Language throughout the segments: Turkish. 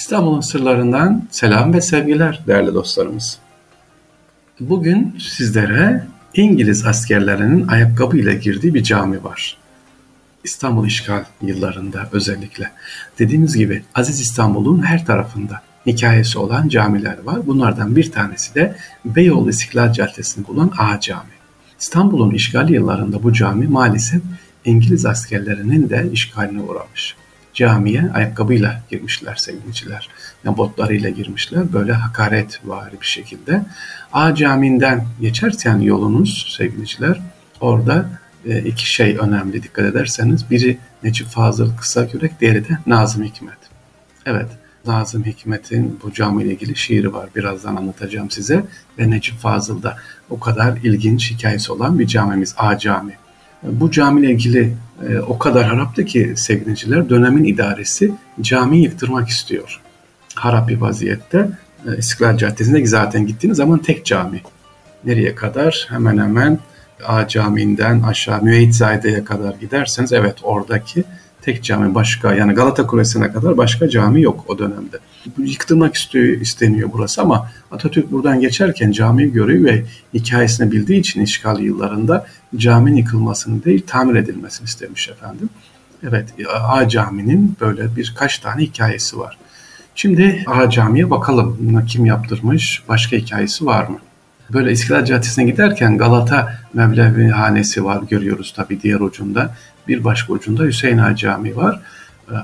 İstanbul'un sırlarından selam ve sevgiler değerli dostlarımız. Bugün sizlere İngiliz askerlerinin ayakkabıyla girdiği bir cami var. İstanbul işgal yıllarında özellikle. Dediğimiz gibi Aziz İstanbul'un her tarafında hikayesi olan camiler var. Bunlardan bir tanesi de Beyoğlu İstiklal Caddesi'nde bulunan A Cami. İstanbul'un işgal yıllarında bu cami maalesef İngiliz askerlerinin de işgaline uğramış camiye ayakkabıyla girmişler sevgiliciler. Yani botlarıyla girmişler. Böyle hakaret var bir şekilde. A camiinden geçerken yolunuz sevgiliciler orada e, iki şey önemli dikkat ederseniz. Biri Necip Fazıl Kısakürek, diğeri de Nazım Hikmet. Evet, Nazım Hikmet'in bu camiyle ilgili şiiri var. Birazdan anlatacağım size. Ve Necip Fazıl'da o kadar ilginç hikayesi olan bir camimiz A Cami. Bu camiyle ilgili e, o kadar haraptı ki sevgiliciler dönemin idaresi camiyi yıktırmak istiyor. Harap bir vaziyette. E, İstiklal Caddesi'nde zaten gittiğiniz zaman tek cami. Nereye kadar? Hemen hemen A Camii'nden aşağı Müeyyid kadar giderseniz evet oradaki tek cami başka yani Galata Kulesi'ne kadar başka cami yok o dönemde. Yıktırmak istiyor, isteniyor burası ama Atatürk buradan geçerken camiyi görüyor ve hikayesini bildiği için işgal yıllarında caminin yıkılmasını değil tamir edilmesini istemiş efendim. Evet A Cami'nin böyle birkaç tane hikayesi var. Şimdi A Cami'ye bakalım. Kim yaptırmış? Başka hikayesi var mı? Böyle İstiklal Caddesi'ne giderken Galata Mevlevi Hanesi var görüyoruz tabii diğer ucunda. Bir başka ucunda Hüseyin Ağa Camii var. Ee,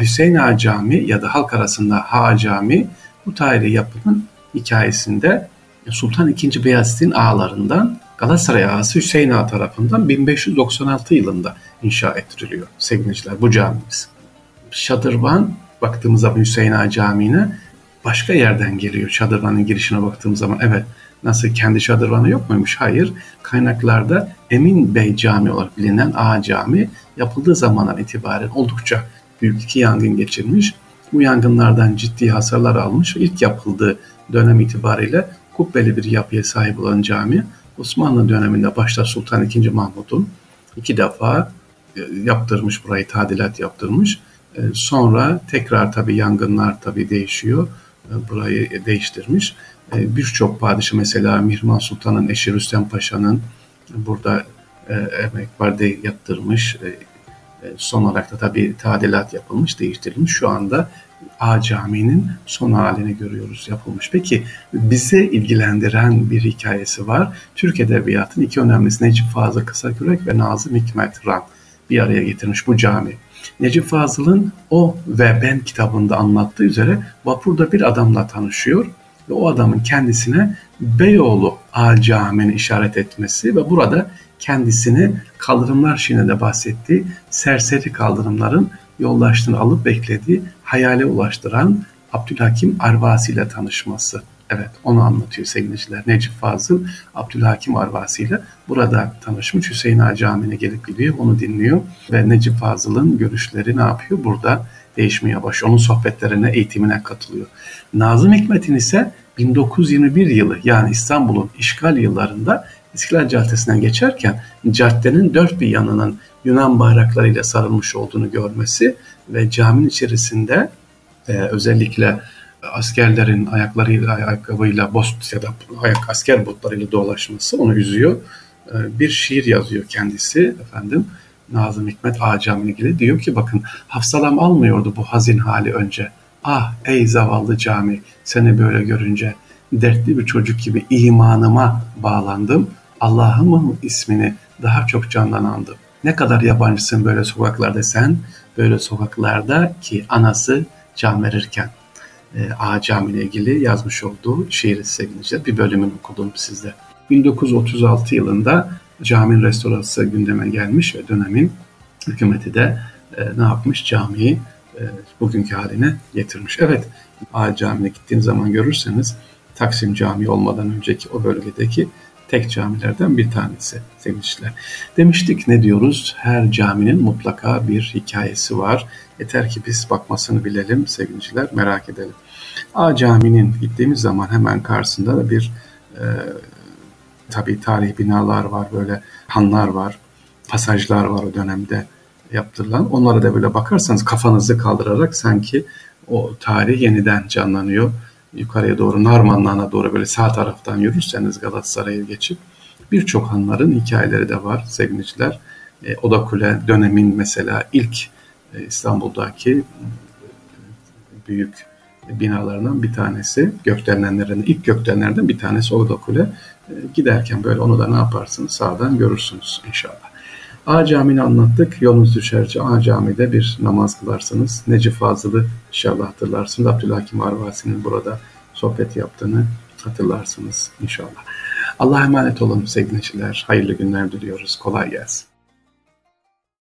Hüseyin Ağa Camii ya da halk arasında Ha Camii bu tarihi yapının hikayesinde Sultan II. Beyazıt'in ağalarından Galatasaray ağası Hüseyin Ağa tarafından 1596 yılında inşa ettiriliyor sevgiliciler bu camimiz. Şadırvan baktığımız zaman Hüseyin Ağa Camii'ne başka yerden geliyor. Şadırvanın girişine baktığımız zaman evet Nasıl kendi şadırvanı yok muymuş? Hayır. Kaynaklarda Emin Bey Cami olarak bilinen A Cami yapıldığı zamandan itibaren oldukça büyük iki yangın geçirmiş. Bu yangınlardan ciddi hasarlar almış. İlk yapıldığı dönem itibariyle kubbeli bir yapıya sahip olan cami Osmanlı döneminde başta Sultan II. Mahmut'un iki defa e, yaptırmış burayı tadilat yaptırmış. E, sonra tekrar tabi yangınlar tabi değişiyor. E, burayı değiştirmiş. E, birçok padişah mesela Mihrimah Sultan'ın eşi Rüstem Paşa'nın burada e, emek var de yaptırmış. E, son olarak da tabii tadilat yapılmış, değiştirilmiş. Şu anda A Camii'nin son halini görüyoruz yapılmış. Peki bize ilgilendiren bir hikayesi var. Türk Edebiyatı'nın iki önemlisi Necip Fazıl Kısakürek ve Nazım Hikmet Ran bir araya getirmiş bu cami. Necip Fazıl'ın O ve Ben kitabında anlattığı üzere vapurda bir adamla tanışıyor ve o adamın kendisine Beyoğlu A Camii'ni işaret etmesi ve burada kendisini kaldırımlar şiirinde bahsettiği serseri kaldırımların yoldaşlığını alıp beklediği hayale ulaştıran Abdülhakim Arvasi ile tanışması. Evet onu anlatıyor sevgiliciler. Necip Fazıl Abdülhakim Arvasi ile burada tanışmış Hüseyin Ağa Camii'ne gelip gidiyor. Onu dinliyor ve Necip Fazıl'ın görüşleri ne yapıyor? Burada değişmeye başlıyor. Onun sohbetlerine, eğitimine katılıyor. Nazım Hikmet'in ise 1921 yılı yani İstanbul'un işgal yıllarında İstiklal Caddesi'nden geçerken caddenin dört bir yanının Yunan bayraklarıyla sarılmış olduğunu görmesi ve caminin içerisinde e, özellikle askerlerin ayaklarıyla ayakkabıyla bost ya da ayak asker botlarıyla dolaşması onu üzüyor. E, bir şiir yazıyor kendisi efendim. Nazım Hikmet A Camii'ne ilgili diyor ki bakın hafsalam almıyordu bu hazin hali önce. Ah ey zavallı cami seni böyle görünce dertli bir çocuk gibi imanıma bağlandım. Allah'ımın ismini daha çok canlanandım. Ne kadar yabancısın böyle sokaklarda sen, böyle sokaklarda ki anası can verirken. E, A Cami ile ilgili yazmış olduğu şiiri sevgili bir bölümünü okudum sizde. 1936 yılında caminin restorası gündeme gelmiş ve dönemin hükümeti de e, ne yapmış? Camiyi e, bugünkü haline getirmiş. Evet, A Camii'ne gittiğiniz zaman görürseniz Taksim Camii olmadan önceki o bölgedeki tek camilerden bir tanesi sevgili Demiştik ne diyoruz? Her caminin mutlaka bir hikayesi var. Yeter ki biz bakmasını bilelim sevgiliciler, merak edelim. A Camii'nin gittiğimiz zaman hemen karşısında da bir e, tabii tarihi binalar var, böyle hanlar var, pasajlar var o dönemde yaptırılan. Onlara da böyle bakarsanız kafanızı kaldırarak sanki o tarih yeniden canlanıyor. Yukarıya doğru Narmanlı'na doğru böyle sağ taraftan yürürseniz Galatasaray'a geçip birçok hanların hikayeleri de var sevgiliciler. E, Oda Kule dönemin mesela ilk e, İstanbul'daki büyük binalarından bir tanesi. Gökdelenlerden, ilk gökdelenlerden bir tanesi Oda Kule. E, giderken böyle onu da ne yaparsınız sağdan görürsünüz inşallah. A Camii'ni anlattık. Yolunuz düşerce A Camii'de bir namaz kılarsınız. Necip Fazıl'ı inşallah hatırlarsınız. Abdülhakim Arvasi'nin burada sohbet yaptığını hatırlarsınız inşallah. Allah'a emanet olun sevgili Hayırlı günler diliyoruz. Kolay gelsin.